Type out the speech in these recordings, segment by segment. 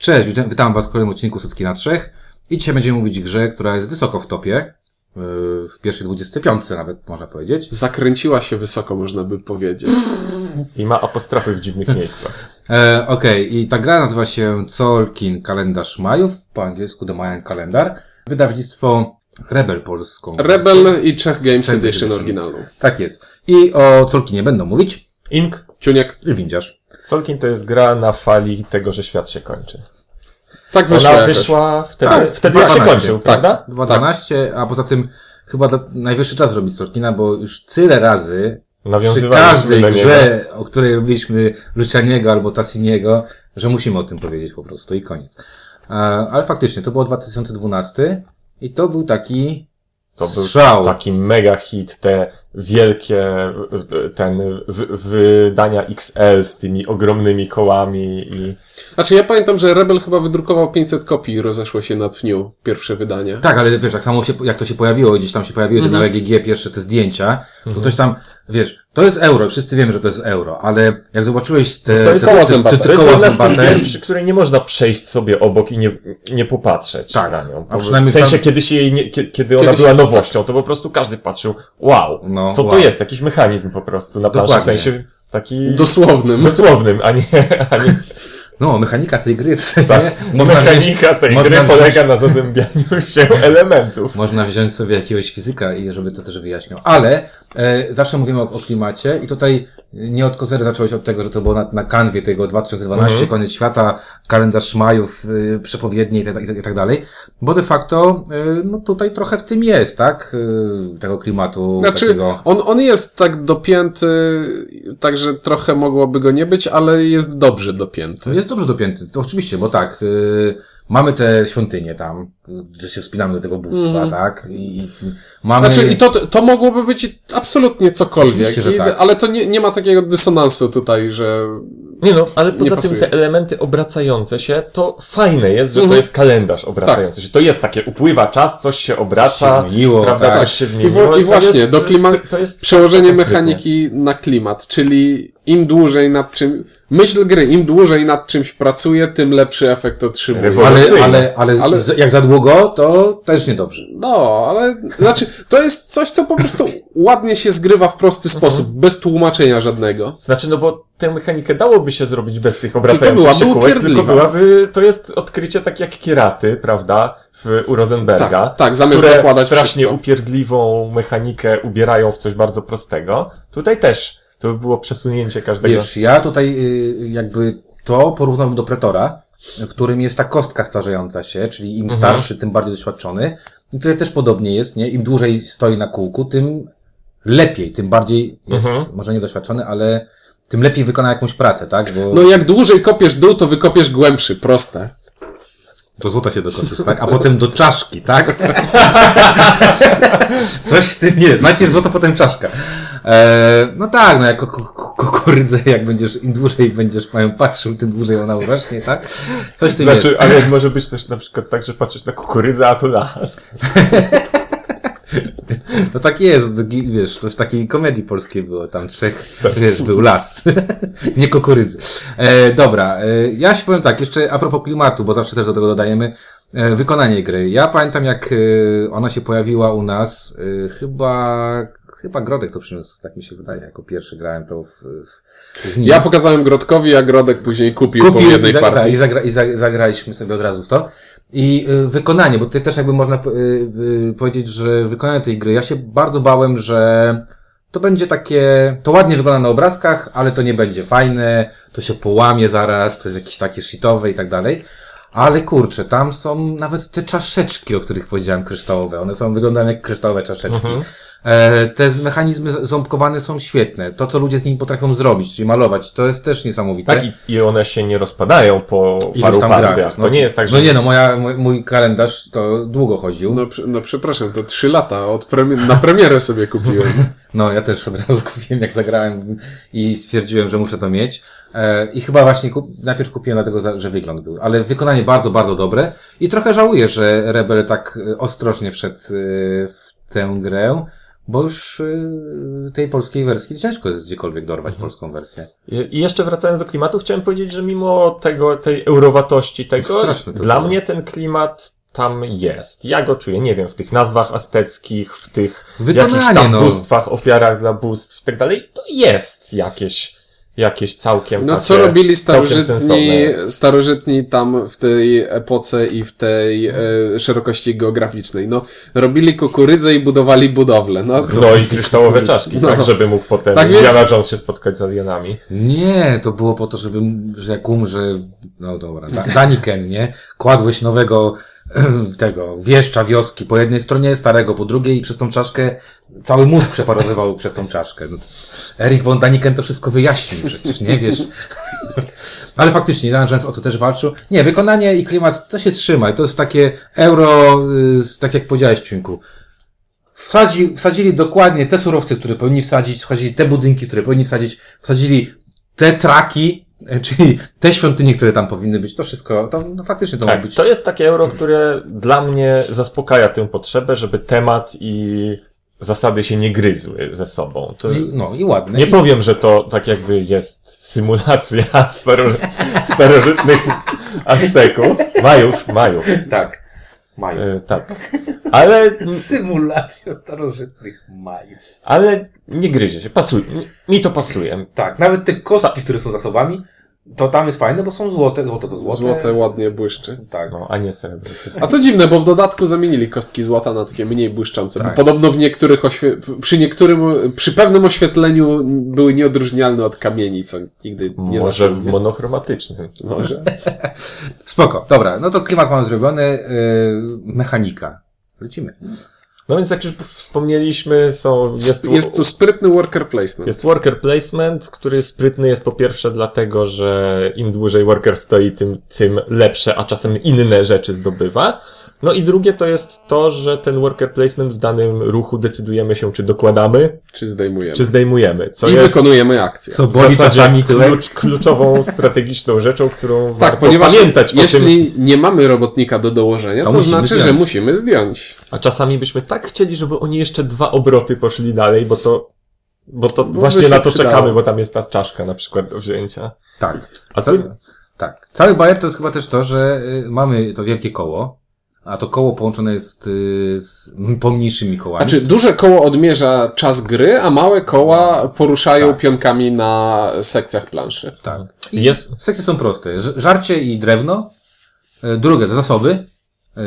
Cześć, witam- Was w kolejnym odcinku Setki na Trzech i dzisiaj będziemy mówić grze, która jest wysoko w topie, yy, w pierwszej 25 nawet można powiedzieć. Zakręciła się wysoko, można by powiedzieć. I ma apostrofy w dziwnych miejscach. E, Okej, i ta gra nazywa się Colkin Kalendarz Majów, po angielsku The Mayan Calendar. Wydawnictwo Rebel polską. wersją. Rebel i Czech Games Czech Edition Edition. oryginalną. Tak jest. I o Colkinie będą mówić Ink. Ciuniek. i Windziarz. Solkin to jest gra na fali tego, że świat się kończy. Tak wyszło Ona jakoś. wyszła wtedy, Tak, wtedy jak się 12, kończył, tak. prawda? 2.12, a poza tym chyba najwyższy czas robić Colkina, bo już tyle razy przy każdej grze, o której robiliśmy Lucianiego albo Tassiniego, że musimy o tym powiedzieć po prostu i koniec. E, Ale faktycznie, to było 2012 i to był taki To był strzał. taki mega hit, te wielkie ten wydania XL z tymi ogromnymi kołami i Znaczy ja pamiętam, że Rebel chyba wydrukował 500 kopii i rozeszło się na pniu pierwsze wydanie. Tak, ale wiesz, jak samo się, jak to się pojawiło, gdzieś tam się pojawiły Mhm. te na EGG pierwsze te zdjęcia, to Mhm. ktoś tam, wiesz, to jest euro, wszyscy wiemy, że to jest euro, ale jak zobaczyłeś te, To jest te, koło te, te, zębate. te, to jest koła zębate, gier, przy której nie można przejść sobie obok i nie, nie popatrzeć Tak, na nią. a przynajmniej w sensie, tam- kiedy się jej nie, kie- kiedy ona była nowością, to po prostu każdy patrzył, wow, No, co wow. to jest? Jakiś mechanizm po prostu na planszy, w sensie taki Dosłownym. dosłownym, a nie, a nie no, mechanika tej gry, Tak. nie? Można wziąć, Mechanika tej można gry wziąć- polega na zazębianiu się elementów. można wziąć sobie jakiegoś fizyka i żeby to też wyjaśniał. Ale e, zawsze mówimy o, o klimacie i tutaj nie od kozery zacząłeś od tego, że to było na, na kanwie tego 2012, Mhm. koniec świata, kalendarz Majów, y, przepowiednie i, tak- i, tak- i tak dalej. Bo de facto, y, no tutaj trochę w tym jest, tak? Y, tego klimatu Znaczy, takiego. on, on jest tak dopięty, także trochę mogłoby go nie być, ale jest dobrze dopięty. Jest dobrze dopięty, to oczywiście, bo tak, y, mamy te świątynie tam, że się wspinamy do tego bóstwa, Mhm. tak? I, i mamy... Znaczy, i to, to mogłoby być absolutnie cokolwiek, Oczywiście, że I, tak. ale to nie, nie ma takiego dysonansu tutaj, że Nie no, ale poza tym te elementy obracające się, to fajne jest, że to Mhm. jest kalendarz obracający się. To jest takie, upływa czas, coś się Coś obraca, się zmieniło, prawda, tak. coś się I, zmieniło. i To właśnie, jest- do klima... to jest przełożenie taka sprytnie. mechaniki na klimat, czyli im dłużej nad czym, myśl gry, im dłużej nad czymś pracuje, tym lepszy efekt otrzymuje. Ale, Ale, ale, Ale- z- jak za długo, to też niedobrze. No, ale znaczy, to jest coś, co po prostu ładnie się zgrywa w prosty sposób, bez tłumaczenia żadnego. Znaczy, no bo tę mechanikę dałoby się zrobić bez tych obracających byłaby się kółek, tylko byłaby, to jest odkrycie tak jak kieraty, prawda, w, u Rosenberga. Tak, tak, zamiast które strasznie wszystko. upierdliwą mechanikę ubierają w coś bardzo prostego. Tutaj też to by było przesunięcie każdego. Wiesz, ja tutaj y, jakby to porównałbym do Pretora, w którym jest ta kostka starzejąca się, czyli im Mhm. starszy, tym bardziej doświadczony. I tutaj też podobnie jest, nie? Im dłużej stoi na kółku, tym lepiej, tym bardziej jest, Mhm. może niedoświadczony, ale tym lepiej wykona jakąś pracę, tak? Bo No jak dłużej kopiesz dół, to wykopiesz głębszy, proste. Do złota się dokończysz, tak? A potem do czaszki, tak? Coś w tym jest. Najpierw złoto, potem czaszka. E, no tak, no jako ku- ku- kukurydzę, jak będziesz, im dłużej będziesz mają patrzył, tym dłużej ona urośnie, tak? Coś w tym Znaczy, jest. ale może być też na przykład tak, że patrzysz na kukurydzę, a to las. No tak jest, wiesz, to w takiej komedii polskiej było, tam trzech, wiesz, był las. Nie kukurydzy. E, dobra, e, ja się powiem tak, jeszcze a propos klimatu, bo zawsze też do tego dodajemy, e, wykonanie gry. Ja pamiętam, jak e, ona się pojawiła u nas, e, chyba, chyba Grodek to przyniósł, tak mi się wydaje, jako pierwszy grałem to w, w, z nim. Ja pokazałem Grodkowi, a Grodek później kupił, po Kupił jednej i, za, tak, partii. i, zagra, i za, zagraliśmy sobie od razu w to. I y, wykonanie, bo tutaj też jakby można y, y, powiedzieć, że wykonanie tej gry, ja się bardzo bałem, że to będzie takie, to ładnie wygląda na obrazkach, ale to nie będzie fajne, to się połamie zaraz, to jest jakieś takie shitowe i tak dalej. Ale kurczę, tam są nawet te czaszeczki, o których powiedziałem, kryształowe. One są, wyglądają jak kryształowe czaszeczki. Mhm. E, te mechanizmy ząbkowane są świetne. To, co ludzie z nimi potrafią zrobić, czyli malować, to jest też niesamowite. Tak, i, i one się nie rozpadają po paru tam partiach. grach. To nie jest tak, że... No nie, no moja, mój, mój kalendarz to długo chodził. No. No, pr- no przepraszam, to trzy lata od premi- na premierę sobie kupiłem. ja też od razu kupiłem, jak zagrałem i stwierdziłem, że muszę to mieć. E, I chyba właśnie kup, najpierw kupiłem dlatego, że wygląd był. Ale wykonanie bardzo, bardzo dobre. I trochę żałuję, że Rebel tak e, ostrożnie wszedł w tę grę, bo już y, tej polskiej wersji ciężko jest gdziekolwiek dorwać Mhm. polską wersję. I jeszcze wracając do klimatu, chciałem powiedzieć, że mimo tego, tej eurowatości tego, dla mnie ten klimat tam jest. Ja go czuję, nie wiem, w tych nazwach azteckich, w tych Wykonanie, jakichś tam no. bóstwach, ofiarach dla bóstw i tak dalej, to jest jakieś, jakieś całkiem No takie, co robili starożytni, starożytni tam w tej epoce i w tej e, szerokości geograficznej? No, robili kukurydzę i budowali budowlę. No, No i kryształowe czaszki, No. tak, żeby mógł potem Tak więc- Indiana Jones się spotkać z alienami. Nie, to było po to, żeby, że jak umrze, no dobra, da, Daniken, nie? Kładłeś nowego tego wieszcza wioski po jednej stronie, starego po drugiej i przez tą czaszkę cały mózg przeparowywał przez tą czaszkę. No, Erik von Daniken to wszystko wyjaśnił przecież, nie wiesz? Ale faktycznie, Jones o to też walczył. Nie, wykonanie i klimat, to się trzyma. To jest takie euro, y, tak jak powiedziałeś, Ciunku. Wsadzi, wsadzili dokładnie te surowce, które powinni wsadzić, wsadzili te budynki, które powinni wsadzić, wsadzili te traki, czyli te świątynie, które tam powinny być. To wszystko, to no, faktycznie to ma Tak, być. to jest takie euro, które dla mnie zaspokaja tę potrzebę, żeby temat i zasady się nie gryzły ze sobą. To... I, no i ładne. Nie I, powiem, że to tak jakby jest symulacja staro... starożytnych Azteków. Majów, Majów. tak. Mają. E, tak. Ale, Symulacja starożytnych Majów. ale nie gryzie się. Pasuje. Mi to pasuje. Tak, nawet te kostki, które są zasobami, to tam jest fajne, bo są złote, złoto to złote. złote ładnie błyszczy. Tak. No, a nie jest... A to dziwne, bo w dodatku zamienili kostki złota na takie mniej błyszczące. Tak. Bo podobno w niektórych oświe- przy niektórym, przy pewnym oświetleniu były nieodróżnialne od kamieni, co nigdy nie Może w monochromatycznym. Może. Spoko, dobra, no to klimat mamy zrobiony, yy, mechanika. Lecimy. No więc jak już wspomnieliśmy, są, jest, Jest, tu sprytny worker placement. Jest worker placement, który sprytny jest po pierwsze dlatego, że im dłużej worker stoi, tym, tym lepsze, a czasem inne rzeczy zdobywa. No i drugie to jest to, że ten worker placement w danym ruchu decydujemy się, czy dokładamy, Czy zdejmujemy. czy zdejmujemy. Co I jest wykonujemy akcję. Co w boli zasadzie czasami klucz, kluczową, strategiczną rzeczą, którą Tak, warto ponieważ pamiętać o tym. jeśli nie mamy robotnika do dołożenia, To to, znaczy, że zdjąć. musimy zdjąć. A czasami byśmy tak chcieli, żeby oni jeszcze dwa obroty poszli dalej, bo to, bo to Bo właśnie na to przydało. czekamy, bo tam jest ta czaszka na przykład do wzięcia. Tak. A Ca- tu tak. Cały bajer to jest chyba też to, że y, mamy to wielkie koło, a to koło połączone jest y, z pomniejszymi kołami. Znaczy, duże koło odmierza czas gry, a małe koła poruszają Tak. pionkami na sekcjach planszy. Tak. I Jest- sekcje są proste. Żarcie i drewno. Y, Drugie to zasoby,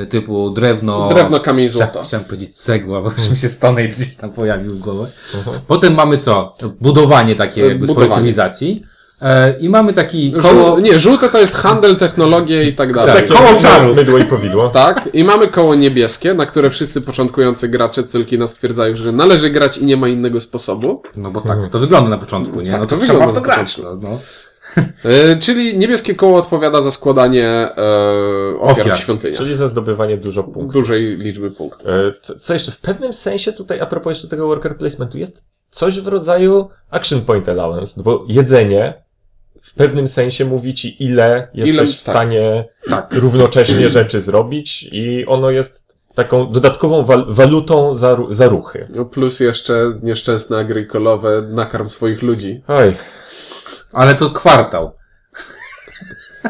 y, typu drewno... Drewno, kamień, złoto. Chciałem powiedzieć cegła, bo już mi się Stone gdzieś tam pojawił w głowę. Mhm. Potem mamy co? Budowanie takie E, jakby budowanie. swojej cywilizacji. E, I mamy taki koło... Żół... Nie, żółte to jest handel, technologie i tak dalej. Tak, to koło mydło- żarów. Mydło i powidło. Tak, i mamy koło niebieskie, na które wszyscy początkujący gracze Cylkina stwierdzają, że należy grać i nie ma innego sposobu. No bo tak to wygląda na początku, nie? Tak no to to trzeba w wygląda to grać. początku. No. E, czyli niebieskie koło odpowiada za składanie e, ofiar, Ofiar. w świątyniach. Czyli za zdobywanie dużo punktów. Dużej liczby punktów. E, Co, co jeszcze? W pewnym sensie tutaj, a propos jeszcze tego worker placementu, jest coś w rodzaju action point allowance, no bo jedzenie w pewnym sensie mówi ci, ile jesteś Ile- w stanie Tak. równocześnie rzeczy zrobić i ono jest taką dodatkową wal walutą za, za ruchy. No plus jeszcze nieszczęsne agrikolowe nakarm swoich ludzi. Oj, Ale to kwartał.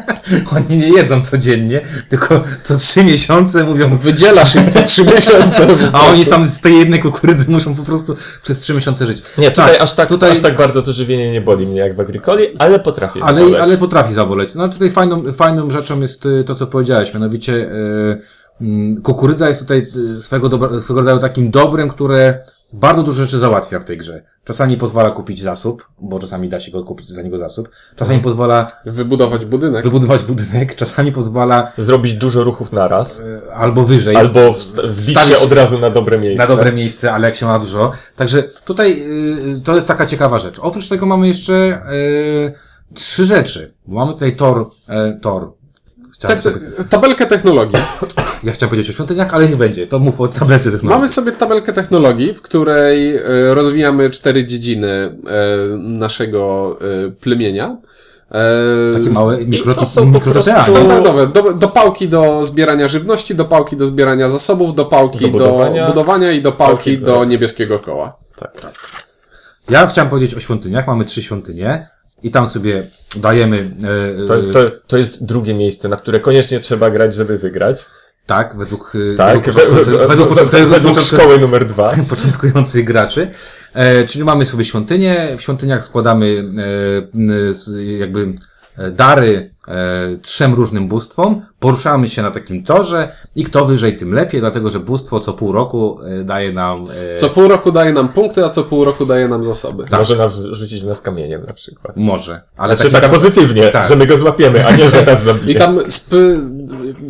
Oni nie jedzą codziennie, tylko co trzy miesiące mówią, Wydzielasz im co trzy miesiące. a oni sam z tej jednej kukurydzy muszą po prostu przez trzy miesiące żyć. nie, tutaj, Tak, aż, tak, tutaj- aż tak bardzo to żywienie nie boli mnie jak w Agricoli, ale potrafię Ale, zaboleć. ale potrafi zaboleć. No tutaj fajną, fajną rzeczą jest y, to, co powiedziałeś, mianowicie y, mm, kukurydza jest tutaj y, swego, dobra, swego rodzaju takim dobrem, które bardzo dużo rzeczy załatwia w tej grze. Czasami pozwala kupić zasób, bo czasami da się go kupić za niego zasób. Czasami pozwala Wybudować budynek. wybudować budynek, czasami pozwala Zrobić dużo ruchów naraz. y, albo wyżej. Albo wbić się od razu na dobre miejsce. na dobre miejsce, ale jak się ma dużo. Także tutaj y, to jest taka ciekawa rzecz. Oprócz tego mamy jeszcze y, trzy rzeczy. Mamy tutaj tor, e, tor. Chciałem Te, sobie, tabelkę technologii. ja chciałem powiedzieć o świątyniach, ale nie będzie. To mów o tabelce technologii. Mamy sobie tabelkę technologii, w której e, rozwijamy cztery dziedziny e, naszego e, plemienia. Takie małe I mikro, to mikroteatry. prostu- Standardowe. Do, do pałki do zbierania żywności, do pałki do zbierania zasobów, do pałki Do do budowania. budowania, i do pałki Pałki do... do- niebieskiego koła. Tak. Ja chciałem powiedzieć o świątyniach. Mamy trzy świątynie i tam sobie dajemy. E, To, to, to jest drugie miejsce, na które koniecznie trzeba grać, żeby wygrać. Tak, według, e, Tak, według, początkujących- według, początku- według według szkoły numer dwa. początkujących graczy. E, czyli mamy sobie świątynię. W świątyniach składamy e, jakby dary e, trzem różnym bóstwom. Poruszamy się na takim torze i kto wyżej, tym lepiej, dlatego że bóstwo co pół roku e, daje nam. E, Co pół roku daje nam punkty, a co pół roku daje nam zasoby. Tak. Może nas rzucić nas kamieniem na przykład. Może. Ale Znaczy taki tak tam- pozytywnie, Tak. że my go złapiemy, a nie, że nas zabije. I tam spy...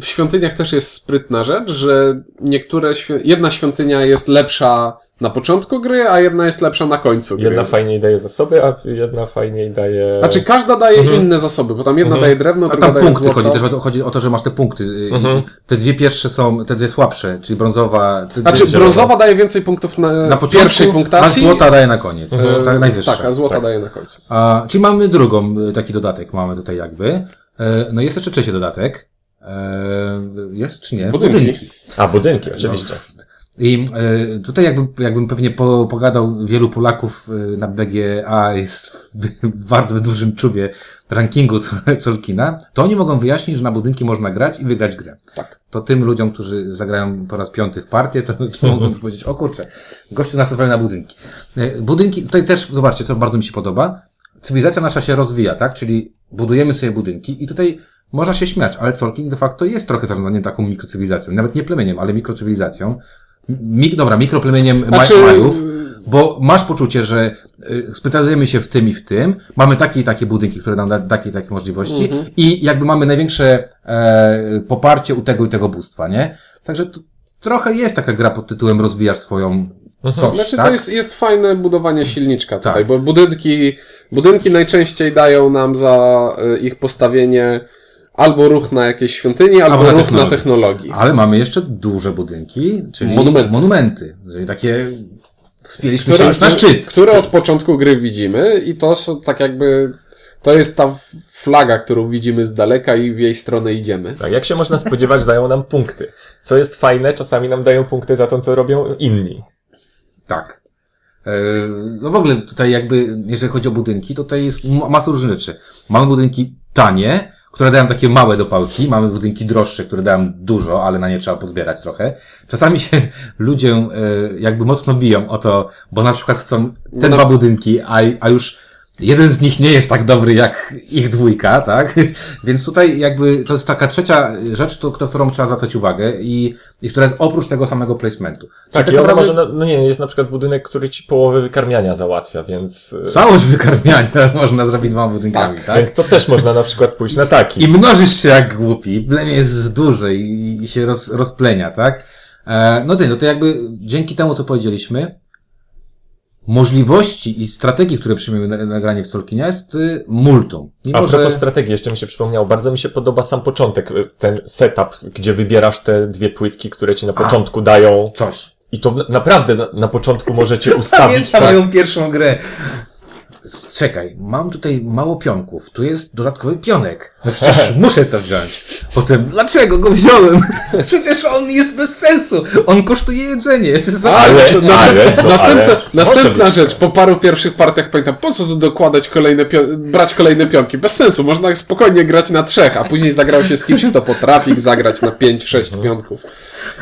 w świątyniach też jest sprytna rzecz, że niektóre świ... jedna świątynia jest lepsza na początku gry, a jedna jest lepsza na końcu gry. Jedna fajniej daje zasoby, a jedna fajniej daje... Znaczy każda daje Mhm. inne zasoby, bo tam jedna Mhm. daje drewno, A druga tam daje punkty złoto. chodzi też o to, chodzi o to, że masz te punkty. y, Mhm. I te dwie pierwsze są, te dwie słabsze, czyli brązowa. Te Znaczy dwie, brązowa daje więcej punktów na, na początku, pierwszej punktacji. A złota daje na koniec. e, tak, najwyższa. tak, a złota Tak. daje na końcu. A, czyli mamy drugą, y, taki dodatek mamy tutaj jakby. E, No jest jeszcze trzeci dodatek. E, Jest czy nie? Budynki. A, budynki, oczywiście. No, I e, tutaj jakbym, jakbym pewnie po, pogadał, wielu Polaków e, na BGA jest w bardzo dużym czubie rankingu Col- Colkina, to oni mogą wyjaśnić, że na budynki można grać i wygrać grę. Tak. To tym ludziom, którzy zagrają po raz piąty w partię, to, to mogą już powiedzieć, o kurczę, gościu nas na budynki. Budynki, tutaj też, zobaczcie, co bardzo mi się podoba, cywilizacja nasza się rozwija, tak? Czyli budujemy sobie budynki i tutaj można się śmiać, ale Colkin de facto jest trochę zarządzaniem taką mikrocywilizacją. Nawet nie plemieniem, ale mikrocywilizacją. Mi, dobra, mikroplemieniem Znaczy, Maj- Majów, bo masz poczucie, że y, specjalizujemy się w tym i w tym, mamy takie i takie budynki, które nam da takie i takie możliwości Mhm. i jakby mamy największe e, poparcie u tego i tego bóstwa, nie? Także to trochę jest taka gra pod tytułem rozwijasz swoją coś, Znaczy tak? to jest, jest fajne budowanie silniczka tutaj, Tak. bo budynki, budynki najczęściej dają nam za y, ich postawienie albo ruch na jakieś świątyni, albo, Albo na ruch technologię. na technologii. Ale mamy jeszcze duże budynki, czyli Monumenty. monumenty czyli takie wspięliśmy się które, już na szczyt. które od początku gry widzimy i to są tak jakby, to jest ta flaga, którą widzimy z daleka i w jej stronę idziemy. Tak, jak się można spodziewać, dają nam punkty. Co jest fajne, czasami nam dają punkty za to, co robią inni. Tak. E, No w ogóle tutaj jakby, jeżeli chodzi o budynki, to tutaj jest masa różnych rzeczy. Mamy budynki tanie, które dają takie małe dopałki, mamy budynki droższe, które dają dużo, ale na nie trzeba pozbierać trochę. Czasami się ludzie e, jakby mocno biją o to, bo na przykład chcą te No. dwa budynki, a, a już jeden z nich nie jest tak dobry jak ich dwójka, tak? Więc tutaj jakby to jest taka trzecia rzecz, to, którą trzeba zwracać uwagę i, i która jest oprócz tego samego placementu. Czyli Tak, tak i naprawdę- może, no nie, jest na przykład budynek, który ci połowę wykarmiania załatwia, więc... y, Całość wykarmiania można zrobić dwoma budynkami, tak? Więc to też można na przykład pójść na taki. I mnożysz się jak głupi, plemię jest duże i, i się roz, rozplenia, tak? E, no ty, no to jakby dzięki temu, co powiedzieliśmy, możliwości i strategii, które przyjmiemy na, na granie w Solkinia jest y, multum. Mimo, A że... propos strategii, jeszcze mi się przypomniało, bardzo mi się podoba sam początek, y, ten setup, gdzie wybierasz te dwie płytki, które ci na A. początku dają Coś. i to na- naprawdę na, na początku możecie ustawić. Pamiętam tak. moją pierwszą grę. Czekaj, mam tutaj mało pionków. Tu jest dodatkowy pionek. No przecież muszę to wziąć. Potem, dlaczego go wziąłem? Przecież on jest bez sensu. On kosztuje jedzenie. Ale- następna, ale- następna, ale następna rzecz, po paru pierwszych partiach pamiętam, po co tu dokładać kolejne brać kolejne pionki? Bez sensu, można spokojnie grać na trzech, a później zagrał się z kimś, kto potrafi zagrać na pięć, sześć Mhm. pionków.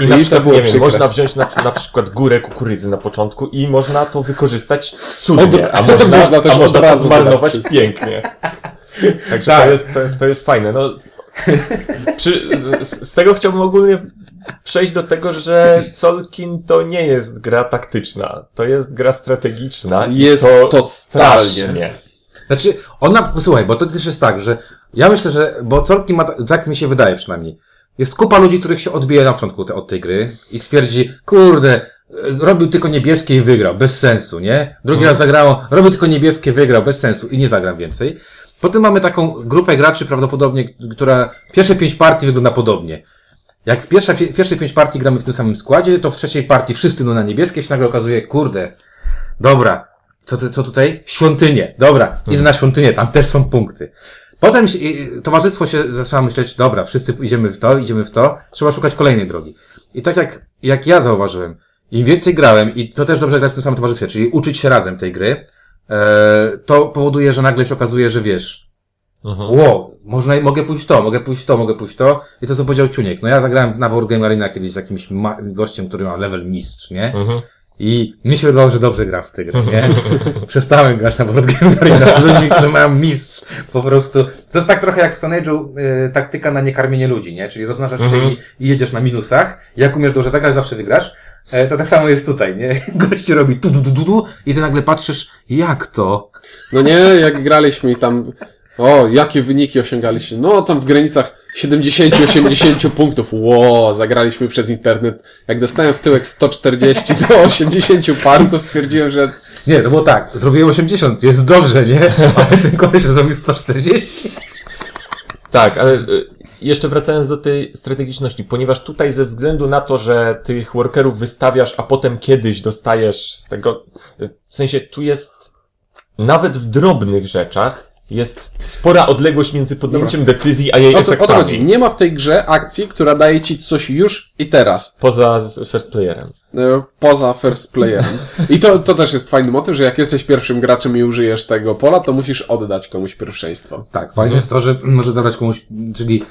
I na I to przykład, było nie wiem, można wziąć na, na przykład górę kukurydzy na początku i można to wykorzystać cudnie, Od- a można, można też a można razu zmarnować pięknie. Także Tak. to, jest, to, to jest fajne. No, przy, z, z tego chciałbym ogólnie przejść do tego, że Colkin to nie jest gra taktyczna, to jest gra strategiczna. Jest to totalnie. strasznie. Znaczy, ona, słuchaj, bo to też jest tak, że ja myślę, że, bo Colki ma, tak mi się wydaje przynajmniej, jest kupa ludzi, których się odbije na początku te, od tej gry i stwierdzi, kurde, robił tylko niebieskie i wygrał, bez sensu, nie? Drugi raz zagrało, robił tylko niebieskie, wygrał, bez sensu i nie zagram więcej. Potem mamy taką grupę graczy prawdopodobnie, która pierwsze pięć partii wygląda podobnie. Jak w pierwsze, w pierwszej pięć partii gramy w tym samym składzie, to w trzeciej partii wszyscy no na niebieskie się nagle okazuje, kurde, dobra, co, ty, co tutaj? Świątynie. Dobra, idę na świątynię, tam też są punkty. Potem się, towarzystwo się zaczyna myśleć, dobra, wszyscy idziemy w to, idziemy w to, trzeba szukać kolejnej drogi. I tak jak, jak ja zauważyłem, im więcej grałem, i to też dobrze grać w tym samym towarzystwie, czyli uczyć się razem tej gry, e, to powoduje, że nagle się okazuje, że wiesz, Mhm. Ło, można, mogę pójść to, mogę pójść to, mogę pójść to. I to co powiedział Ciuniek. No ja zagrałem na Board Game Arena kiedyś z jakimś gościem, który ma level mistrz, nie? Mhm. I mi się wydawało, że dobrze gra w tę grę, nie? Przestałem grać na Board Game Arena z ludźmi, którzy mają mistrz. Po prostu. To jest tak trochę jak w Stone Age'u y, taktyka na niekarmienie ludzi, nie? Czyli rozmnażasz się Mhm. i, i jedziesz na minusach. Jak umiesz dobrze zagrać, zawsze wygrasz. E, to tak samo jest tutaj, nie? Gość ci robi tu, tu, tu, tu, tu i ty nagle patrzysz, jak to? No nie, jak graliśmy i tam, o, jakie wyniki osiągaliście? No, tam w granicach 70-80 punktów. Ło, zagraliśmy przez internet. Jak dostałem w tyłek 140 do 80 par, to stwierdziłem, że Nie, to było tak, zrobiłem 80, jest dobrze, nie? Ale ten koleś zrobił 140. Tak, ale y, jeszcze wracając do tej strategiczności, ponieważ tutaj ze względu na to, że tych workerów wystawiasz, a potem kiedyś dostajesz z tego, w sensie tu jest nawet w drobnych rzeczach jest spora odległość między podjęciem decyzji a jej o to, o to efektami. chodzi. Nie ma w tej grze akcji, która daje ci coś już i teraz. Poza first playerem. e, Poza first playerem. I to, to też jest fajny motyw, że jak jesteś pierwszym graczem i użyjesz tego pola, to musisz oddać komuś pierwszeństwo. Tak, fajne jest to, że może zabrać komuś, czyli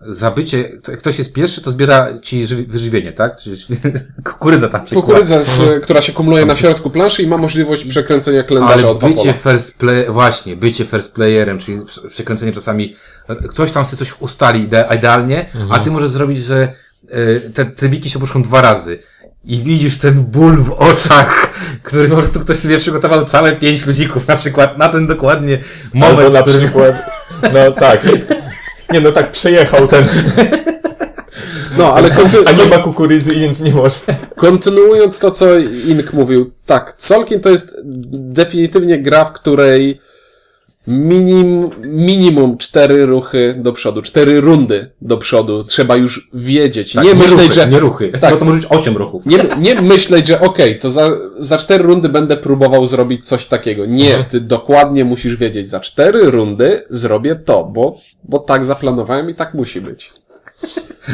zabycie, to jak ktoś jest pierwszy, to zbiera ci żywi- wyżywienie, tak? Czyli kukurydza tam przykład. Kukurydza, z, która się kumuluje na środku planszy i ma możliwość przekręcenia kalendarza o Ale dwa bycie pola. first play, właśnie, bycie first playerem, czyli prze- przekręcenie czasami, ktoś tam sobie coś ustali ide, idealnie, a ty możesz zrobić, że e, te trybiki się puszczą dwa razy. I widzisz ten ból w oczach, który po prostu ktoś sobie przygotował całe pięć ludzików, na przykład na ten dokładnie moment, Albo na który... przykład, no tak. Nie no tak przejechał ten, No, ale konty, a nie ma kukurydzy, więc nie może. kontynuując to, co Ink mówił, tak, Solkin to jest definitywnie gra, w której minim, minimum cztery ruchy do przodu, cztery rundy do przodu trzeba już wiedzieć. Tak, nie myśleć, ruchy, że Nie ruchy, Tak. bo to może być osiem ruchów. Nie, nie myśleć, że okej, to za, za cztery rundy będę próbował zrobić coś takiego. Nie, Mhm. ty dokładnie musisz wiedzieć, za cztery rundy zrobię to, bo, bo tak zaplanowałem i tak musi być.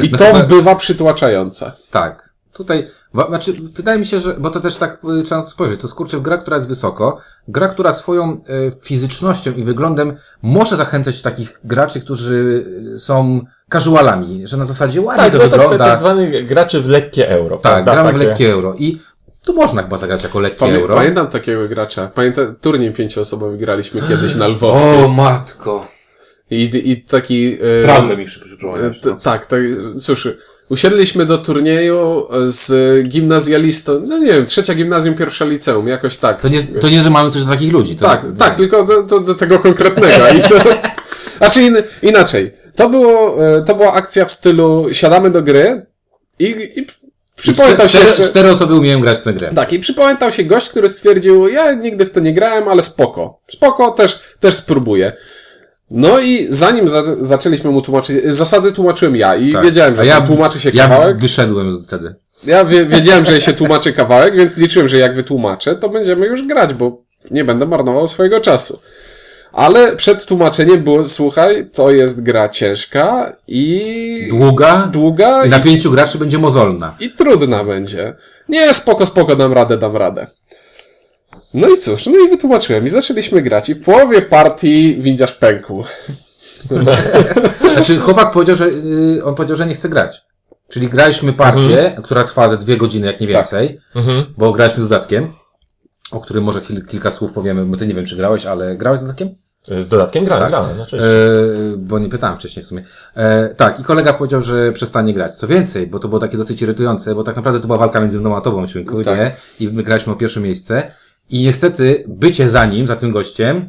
I to bywa przytłaczające. Tak. Tutaj, znaczy, wydaje mi się, że, bo to też tak y, trzeba spojrzeć, to jest kurczę gra, która jest wysoko, gra, która swoją y, fizycznością i wyglądem może zachęcać takich graczy, którzy y, są casualami, że na zasadzie ładnie Tak, to no wygląda. tak zwany gracze w lekkie euro. tak, prawda? gramy w lekkie euro i tu można chyba zagrać jako lekkie Pamię, euro. pamiętam takiego gracza. Pamiętam, turniej pięcioosobowy graliśmy kiedyś na Lwowskiej. O matko. I, I taki... Traumę mi przy- przypomniałeś. t- tak, tak, cóż, usiedliśmy do turnieju z gimnazjalistą, no nie wiem, trzecia gimnazjum, pierwsza liceum, jakoś tak. To nie, to nie, że mamy coś do takich ludzi. To, Tak, tak, tylko do, do, do tego konkretnego. I to, znaczy in, inaczej. To, było, e, to była akcja w stylu siadamy do gry i, i przypamiętał się cztery, jeszcze... cztery osoby umieją grać w tę grę. Tak, i przypamiętał się gość, który stwierdził, ja nigdy w to nie grałem, ale spoko. Spoko, też, też spróbuję. No i zanim za, zaczęliśmy mu tłumaczyć, zasady tłumaczyłem ja i Tak. wiedziałem, że ja- tłumaczy się Ja kawałek. wyszedłem wtedy. Ja wie, wiedziałem, że się tłumaczy kawałek, więc liczyłem, że jak wytłumaczę, to będziemy już grać, bo nie będę marnował swojego czasu. Ale przed tłumaczeniem było, słuchaj, to jest gra ciężka i Długa długa i i, na pięciu graczy będzie mozolna. i trudna będzie. Nie, spoko, spoko, dam radę, dam radę. No i cóż, no i wytłumaczyłem i zaczęliśmy grać i w połowie partii windziarz pękł. Znaczy, chłopak powiedział, że y, on powiedział, że nie chce grać. Czyli graliśmy partię, która trwa ze dwie godziny, jak nie więcej, Mhm. bo graliśmy dodatkiem, o którym może kil, kilka słów powiemy, bo ty nie wiem, czy grałeś, ale grałeś z dodatkiem? Z dodatkiem grałem, Tak. grałem, znaczy. E, bo nie pytałem wcześniej w sumie. E, tak, i kolega powiedział, że przestanie grać. Co więcej, bo to było takie dosyć irytujące, bo tak naprawdę to była walka między mną a tobą, Śminku, Tak. nie? I my graliśmy o pierwsze miejsce. I niestety bycie za nim, za tym gościem,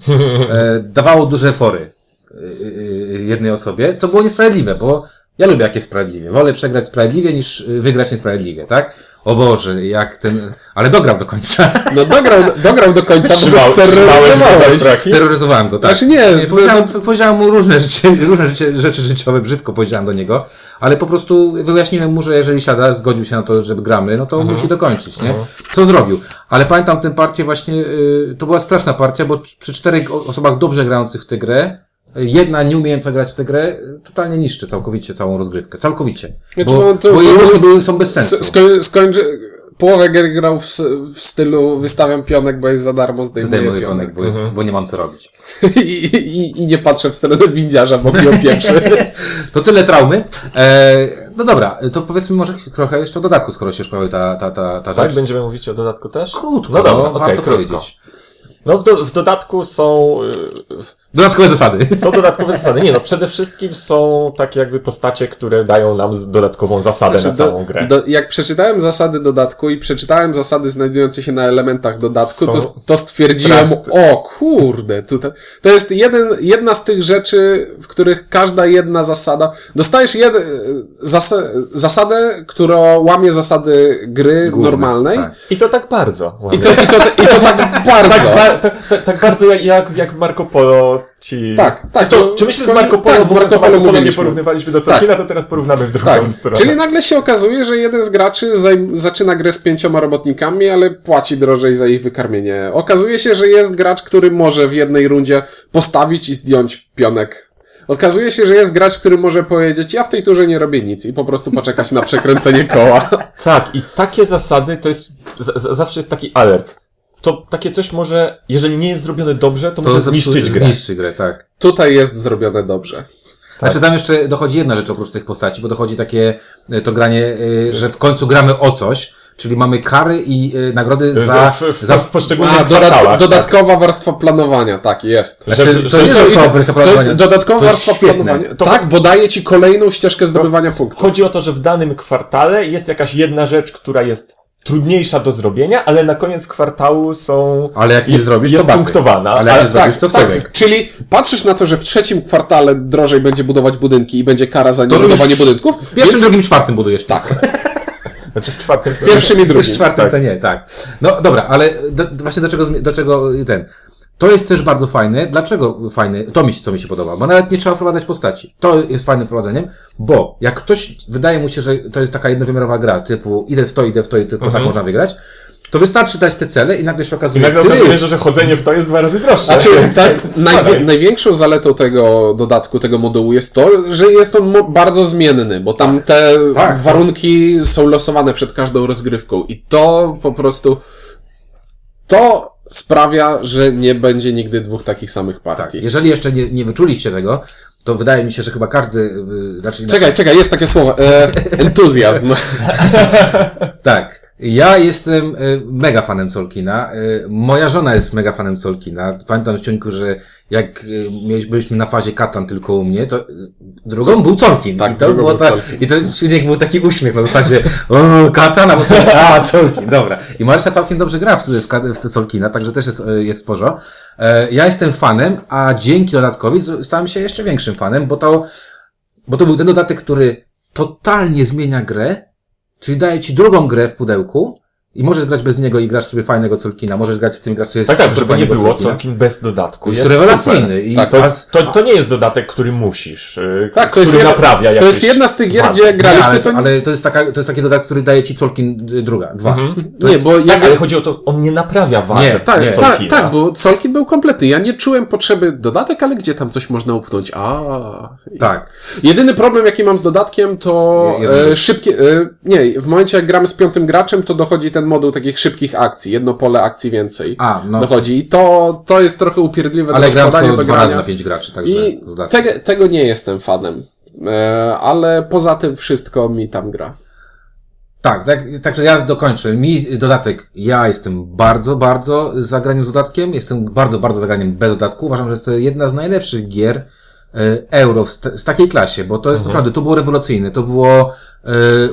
e, dawało duże fory e, e, jednej osobie, co było niesprawiedliwe, bo ja lubię jak jest sprawiedliwie. Wolę przegrać sprawiedliwie niż e, wygrać niesprawiedliwie, tak? O Boże, jak ten... Ale dograł do końca. No dograł, dograł do końca, bo Trzymał- trzymałeś go steroryzowałeś. Steroryzowałem go, tak. Znaczy nie, Nie, powiedziałem, powiedziałem mu różne rzeczy, różne rzeczy, rzeczy życiowe, brzydko powiedziałem do niego, ale po prostu wyjaśniłem mu, że jeżeli siada, zgodził się na to, żeby gramy, no to musi dokończyć, nie? Mhm. Co zrobił? Ale pamiętam tę partię właśnie, y, to była straszna partia, bo przy czterech osobach dobrze grających w tę grę, jedna nieumiejęca grać w tę grę totalnie niszczy całkowicie całą rozgrywkę. Całkowicie. Znaczy, Bo, no to- bo jej ruchy były, są bez sensu. S- Sko- skończy... Połowę gier grał w, w stylu wystawiam pionek, bo jest za darmo, zdejmuję, Zdejmuję pionek. pionek, bo, jest, Mhm. bo nie mam co robić. I, i, I nie patrzę w stronę windziarza, bo mnie opieprzy. To tyle traumy. E, no dobra, to powiedzmy może trochę jeszcze o dodatku, skoro się już pojawił ta, ta, ta, ta Tak, rzecz. będziemy mówić o dodatku też? Krótko, No dobra, no, okej, warto krótko. powiedzieć. No w, do, w dodatku są, y, Dodatkowe zasady. są dodatkowe zasady. Nie no, przede wszystkim są takie jakby postacie, które dają nam dodatkową zasadę Znaczy, na całą grę. Do, jak przeczytałem zasady dodatku i przeczytałem zasady znajdujące się na elementach dodatku, to, to stwierdziłem, straszne. o kurde, tutaj, to jest jeden, jedna z tych rzeczy, w których każda jedna zasada, dostajesz jed, zas, zasadę, która łamie zasady gry Główne, normalnej tak. I to tak bardzo. i, to, i, to, i to tak bardzo. Tak, ba, tak, tak, tak bardzo jak, jak, Marco Polo ci... Tak, tak. To, czy myślisz, że Marco Polo, tak, ogóle Marco co Marco Polo nie porównywaliśmy do Tolkiena, to teraz porównamy w drugą Tak, stronę. czyli nagle się okazuje, że jeden z graczy zaczyna grę z pięcioma robotnikami, ale płaci drożej za ich wykarmienie. Okazuje się, że jest gracz, który może w jednej rundzie postawić i zdjąć pionek. Okazuje się, że jest gracz, który może powiedzieć, ja w tej turze nie robię nic i po prostu poczekać na przekręcenie koła. Tak, i takie zasady to jest, zawsze jest taki alert. To takie coś może, jeżeli nie jest zrobione dobrze, to, To może zniszczyć grę. Zniszczy grę, tak. Tutaj jest zrobione dobrze. Znaczy tam jeszcze dochodzi jedna rzecz oprócz tych postaci, bo dochodzi takie e, to granie, e, że w końcu gramy o coś, czyli mamy kary i e, nagrody za... w, w, za w poszczególnych A, dodat- kwartałach. dodatkowa warstwa planowania, tak, jest. Że- Znaczy, że- to nie że- jest to- tylko wersja To jest planowania. dodatkowa To jest warstwa świetne. planowania. To- tak, bo daje ci kolejną ścieżkę zdobywania punktów. Chodzi o to, że w danym kwartale jest jakaś jedna rzecz, która jest trudniejsza do zrobienia, ale na koniec kwartału są... Ale jak nie zrobisz, jest to punktowana. Ale jak nie zrobisz, to wcale. Tak, czyli patrzysz na to, że w trzecim kwartale drożej będzie budować budynki i będzie kara za niebudowanie budynków. W pierwszym, więc... drugim, czwartym budujesz. Tak, Znaczy w czwartym... w pierwszym i W drugim. czwartym tak. to nie, tak. No dobra, ale do, właśnie do czego, do czego ten. To jest też bardzo fajne. Dlaczego fajne? To mi się, co mi się podoba, bo nawet nie trzeba wprowadzać postaci. To jest fajnym prowadzeniem, bo jak ktoś, wydaje mu się, że to jest taka jednowymiarowa gra, typu idę w to, idę w to i tylko Mhm. tak można wygrać, to wystarczy dać te cele i nagle się I okazuje, nagle ty, okazuje się, że chodzenie w to jest dwa razy droższe. Znaczy, tak, najwie, największą zaletą tego dodatku, tego modułu jest to, że jest on bardzo zmienny, bo tam te Tak. warunki są losowane przed każdą rozgrywką i to po prostu to sprawia, że nie będzie nigdy dwóch takich samych tak, partii. jeżeli jeszcze nie, nie wyczuliście tego, to wydaje mi się, że chyba każdy, yy, znaczy, Czekaj, czekaj, jest takie słowo. E, entuzjazm. Tak. Ja jestem y, mega fanem Solkina. Y, moja żona jest mega fanem Solkina. Pamiętam w ciągu, że jak mieliśmy, byliśmy na fazie Katan tylko u mnie, to drugą był Solkin. Tak, I to było był ta. I to silnik był taki uśmiech na zasadzie o, Katan, a potem a, Solkin, dobra. I Marysia całkiem dobrze gra w, w, w Solkina, także też jest, jest sporo. E, ja jestem fanem, a dzięki dodatkowi stałem się jeszcze większym fanem, bo to, bo to był ten dodatek, który totalnie zmienia grę, czyli daje ci drugą grę w pudełku i możesz grać bez niego i grasz sobie fajnego Colkina, możesz grać z tym, grasz sobie Tak, z tak, super żeby nie było Colkina. Colkin bez dodatku. Jest, Jest rewelacyjny. I Tak, To, a- to, to nie jest dodatek, który musisz. yy, Tak, to jest jedna- naprawia To jest jedna z tych gier, wady. gdzie jak nie, graliśmy, ale, to... ale to jest taka, to jest taki dodatek, który daje ci Colkin y, druga, dwa. Mhm. Nie, bo jak... Tak, ale chodzi o to, on nie naprawia wad. Nie, Tak, Nie, tak, Colkina. tak, bo Solkin był kompletny. Ja nie czułem potrzeby dodatek, ale gdzie tam coś można upchnąć? A. Tak. Jedyny problem, jaki mam z dodatkiem, to jeden e, szybkie. E, nie, w momencie jak gramy z piątym graczem, to dochodzi ten moduł takich szybkich akcji. Jedno pole akcji więcej. A, no. Dochodzi. I to, to jest trochę upierdliwe Ale do składania do razy na grania. pięć graczy, także I z dodatkiem. tego, nie jestem fanem. E, ale poza tym wszystko mi tam gra. Tak, tak, także ja dokończę. Mi dodatek, ja jestem bardzo, bardzo za graniem z dodatkiem, jestem bardzo, bardzo za graniem bez dodatku. Uważam, że jest to jedna z najlepszych gier e, euro w, w takiej klasie, bo to jest Mhm. naprawdę, to było rewolucyjne, to było e,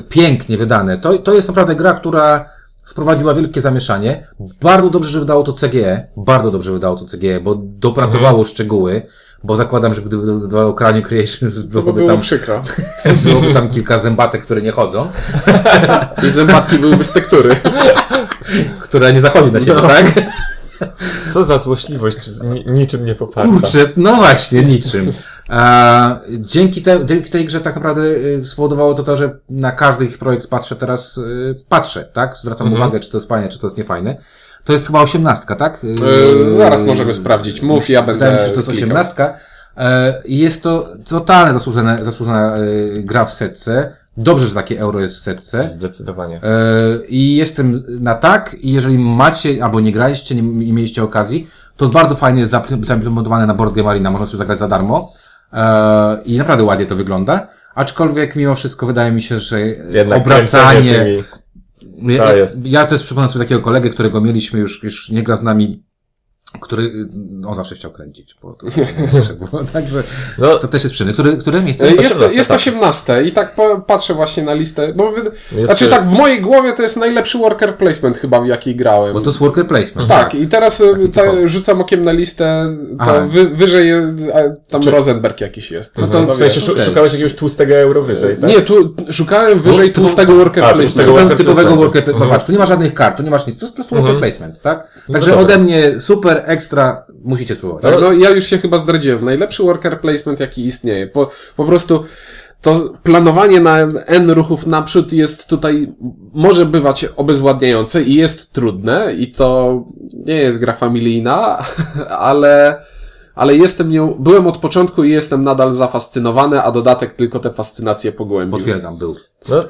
pięknie wydane. To, to jest naprawdę gra, która wprowadziła wielkie zamieszanie. Bardzo dobrze, że wydało to CGE, bardzo dobrze wydało to CGE, bo dopracowało szczegóły, bo zakładam, że gdyby wydawało Cranium Creations, byłoby było tam, przykro. byłoby tam kilka zębatek, które nie chodzą. I zębatki byłyby z tektury. która nie zachodzi na siebie, No. tak? Co za złośliwość, ni, niczym nie poparta. Kurczę, no właśnie, niczym. A, dzięki, te, dzięki tej grze tak naprawdę y, spowodowało to to, że na każdy ich projekt patrzę teraz, y, patrzę, tak? Zwracam Mhm. uwagę, czy to jest fajne, czy to jest niefajne. To jest chyba osiemnastka, tak? E, zaraz możemy sprawdzić. Mów, ja będę Wydaje mi się, że to jest osiemnastka. E, Jest to totalnie zasłużone, zasłużona e, gra w setce. Dobrze, że takie euro jest w setce. Zdecydowanie. E, I jestem na tak, i jeżeli macie, albo nie graliście, nie, mieliście okazji, to bardzo fajnie jest zaimplementowane na Board Game Arena, można sobie zagrać za darmo. E, I naprawdę ładnie to wygląda. Aczkolwiek mimo wszystko wydaje mi się, że Jednak obracanie, tymi- ja, To jest. ja też przypomnę sobie takiego kolegę, którego mieliśmy już, już nie gra z nami, który, on zawsze chciał kręcić, bo to zawsze było, także No, to też jest przyjemne. Który, które miejsce? Jest, 18, jest tak. 18 i tak patrzę właśnie na listę, bo wy, jest, znaczy tak w mojej głowie to jest najlepszy worker placement chyba w jaki grałem. Bo to jest worker placement. Tak, i teraz ta, rzucam okiem na listę, to wy, wyżej tam Czy- Rosenberg jakiś jest. No No to w sensie szu- okej. szukałeś jakiegoś tłustego euro wyżej, tak? Nie, tu szukałem wyżej No, tłustego worker a, placement. tłustego Typowego, worker typowego placementu. worker placement. Mhm. Patrz, tu nie ma żadnych kart, tu nie masz nic, to jest po prostu worker Mhm. placement, tak? No Także ode mnie super, ekstra, musicie spróbować. Tak, no ja już się chyba zdradziłem. Najlepszy worker placement, jaki istnieje. Po, po prostu to planowanie na N ruchów naprzód jest tutaj, może bywać obezwładniające i jest trudne i to nie jest gra familijna, ale, ale jestem nią, byłem od początku i jestem nadal zafascynowany, a dodatek tylko tę fascynację pogłębił. Potwierdzam, był. No,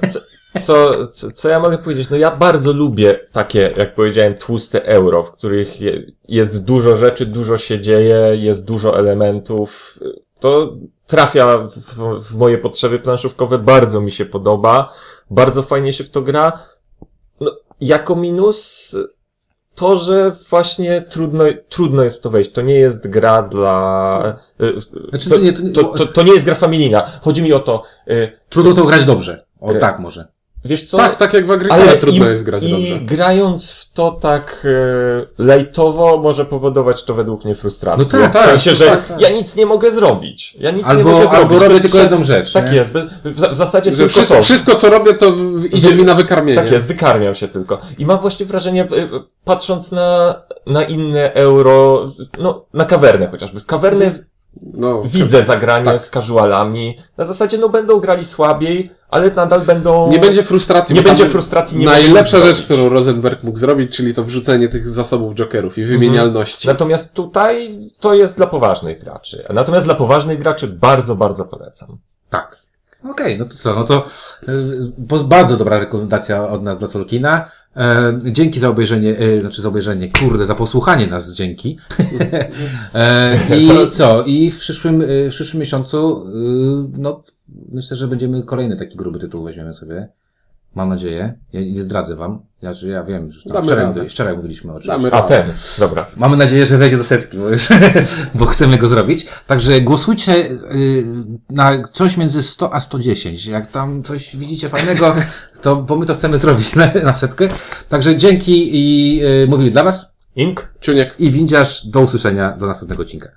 co- co, co, ja mogę powiedzieć? No ja bardzo lubię takie, jak powiedziałem, tłuste euro, w których je, jest dużo rzeczy, dużo się dzieje, jest dużo elementów. To trafia w, w moje potrzeby planszówkowe, bardzo mi się podoba, bardzo fajnie się w to gra. No, jako minus to, że właśnie trudno, trudno jest w to wejść. To nie jest gra dla... y, Znaczy, to, to nie- to nie- to, to, nie jest gra familijna. Chodzi mi o to, y, Trudno to grać dobrze. O, E, tak może. Wiesz co? Tak, tak jak w Agrykole trudno i, jest grać i dobrze. grając w to tak e, lejtowo może powodować to według mnie frustrację. No tak, w sensie, tak, że tak, tak. ja nic nie mogę zrobić. Ja nic nie mogę Albo, zrobić. albo robię tylko jedną rzecz. Tak nie? jest. W, w zasadzie Że tylko wszystko, to. wszystko, co robię, to idzie mi na wykarmienie. Tak jest, wykarmiam się tylko. I mam właśnie wrażenie, e, patrząc na, na inne euro, no, na kawernę chociażby. W kawernę No, widzę zagranie tak. z casualami. Na zasadzie, no, będą grali słabiej, ale nadal będą... Nie będzie frustracji. nie będzie frustracji, nie Najlepsza rzecz, którą Rosenberg mógł zrobić, czyli to wrzucenie tych zasobów jokerów i wymienialności. Natomiast tutaj to jest dla poważnych graczy. Natomiast dla poważnych graczy bardzo, bardzo polecam. Tak. Okej, no to co, no to y, bardzo dobra rekomendacja od nas dla Solkina. E, dzięki za obejrzenie, e, znaczy za obejrzenie, kurde, za posłuchanie nas dzięki. e, I co? I w przyszłym, w przyszłym miesiącu, no, myślę, że będziemy kolejny taki gruby tytuł weźmiemy sobie. Mam nadzieję. Ja nie zdradzę wam. Ja, że ja wiem, że tam wczoraj, radę. wczoraj mówiliśmy o czymś. Damy A ten, dobra. Mamy nadzieję, że wejdzie do setki, bo, już, bo chcemy go zrobić. Także głosujcie y, na coś między 100 a 110. Jak tam coś widzicie fajnego, to bo my to chcemy zrobić na, na setkę. Także dzięki i y, mówili dla Was Ink? Czuniek. i windziarz. Do usłyszenia do następnego odcinka.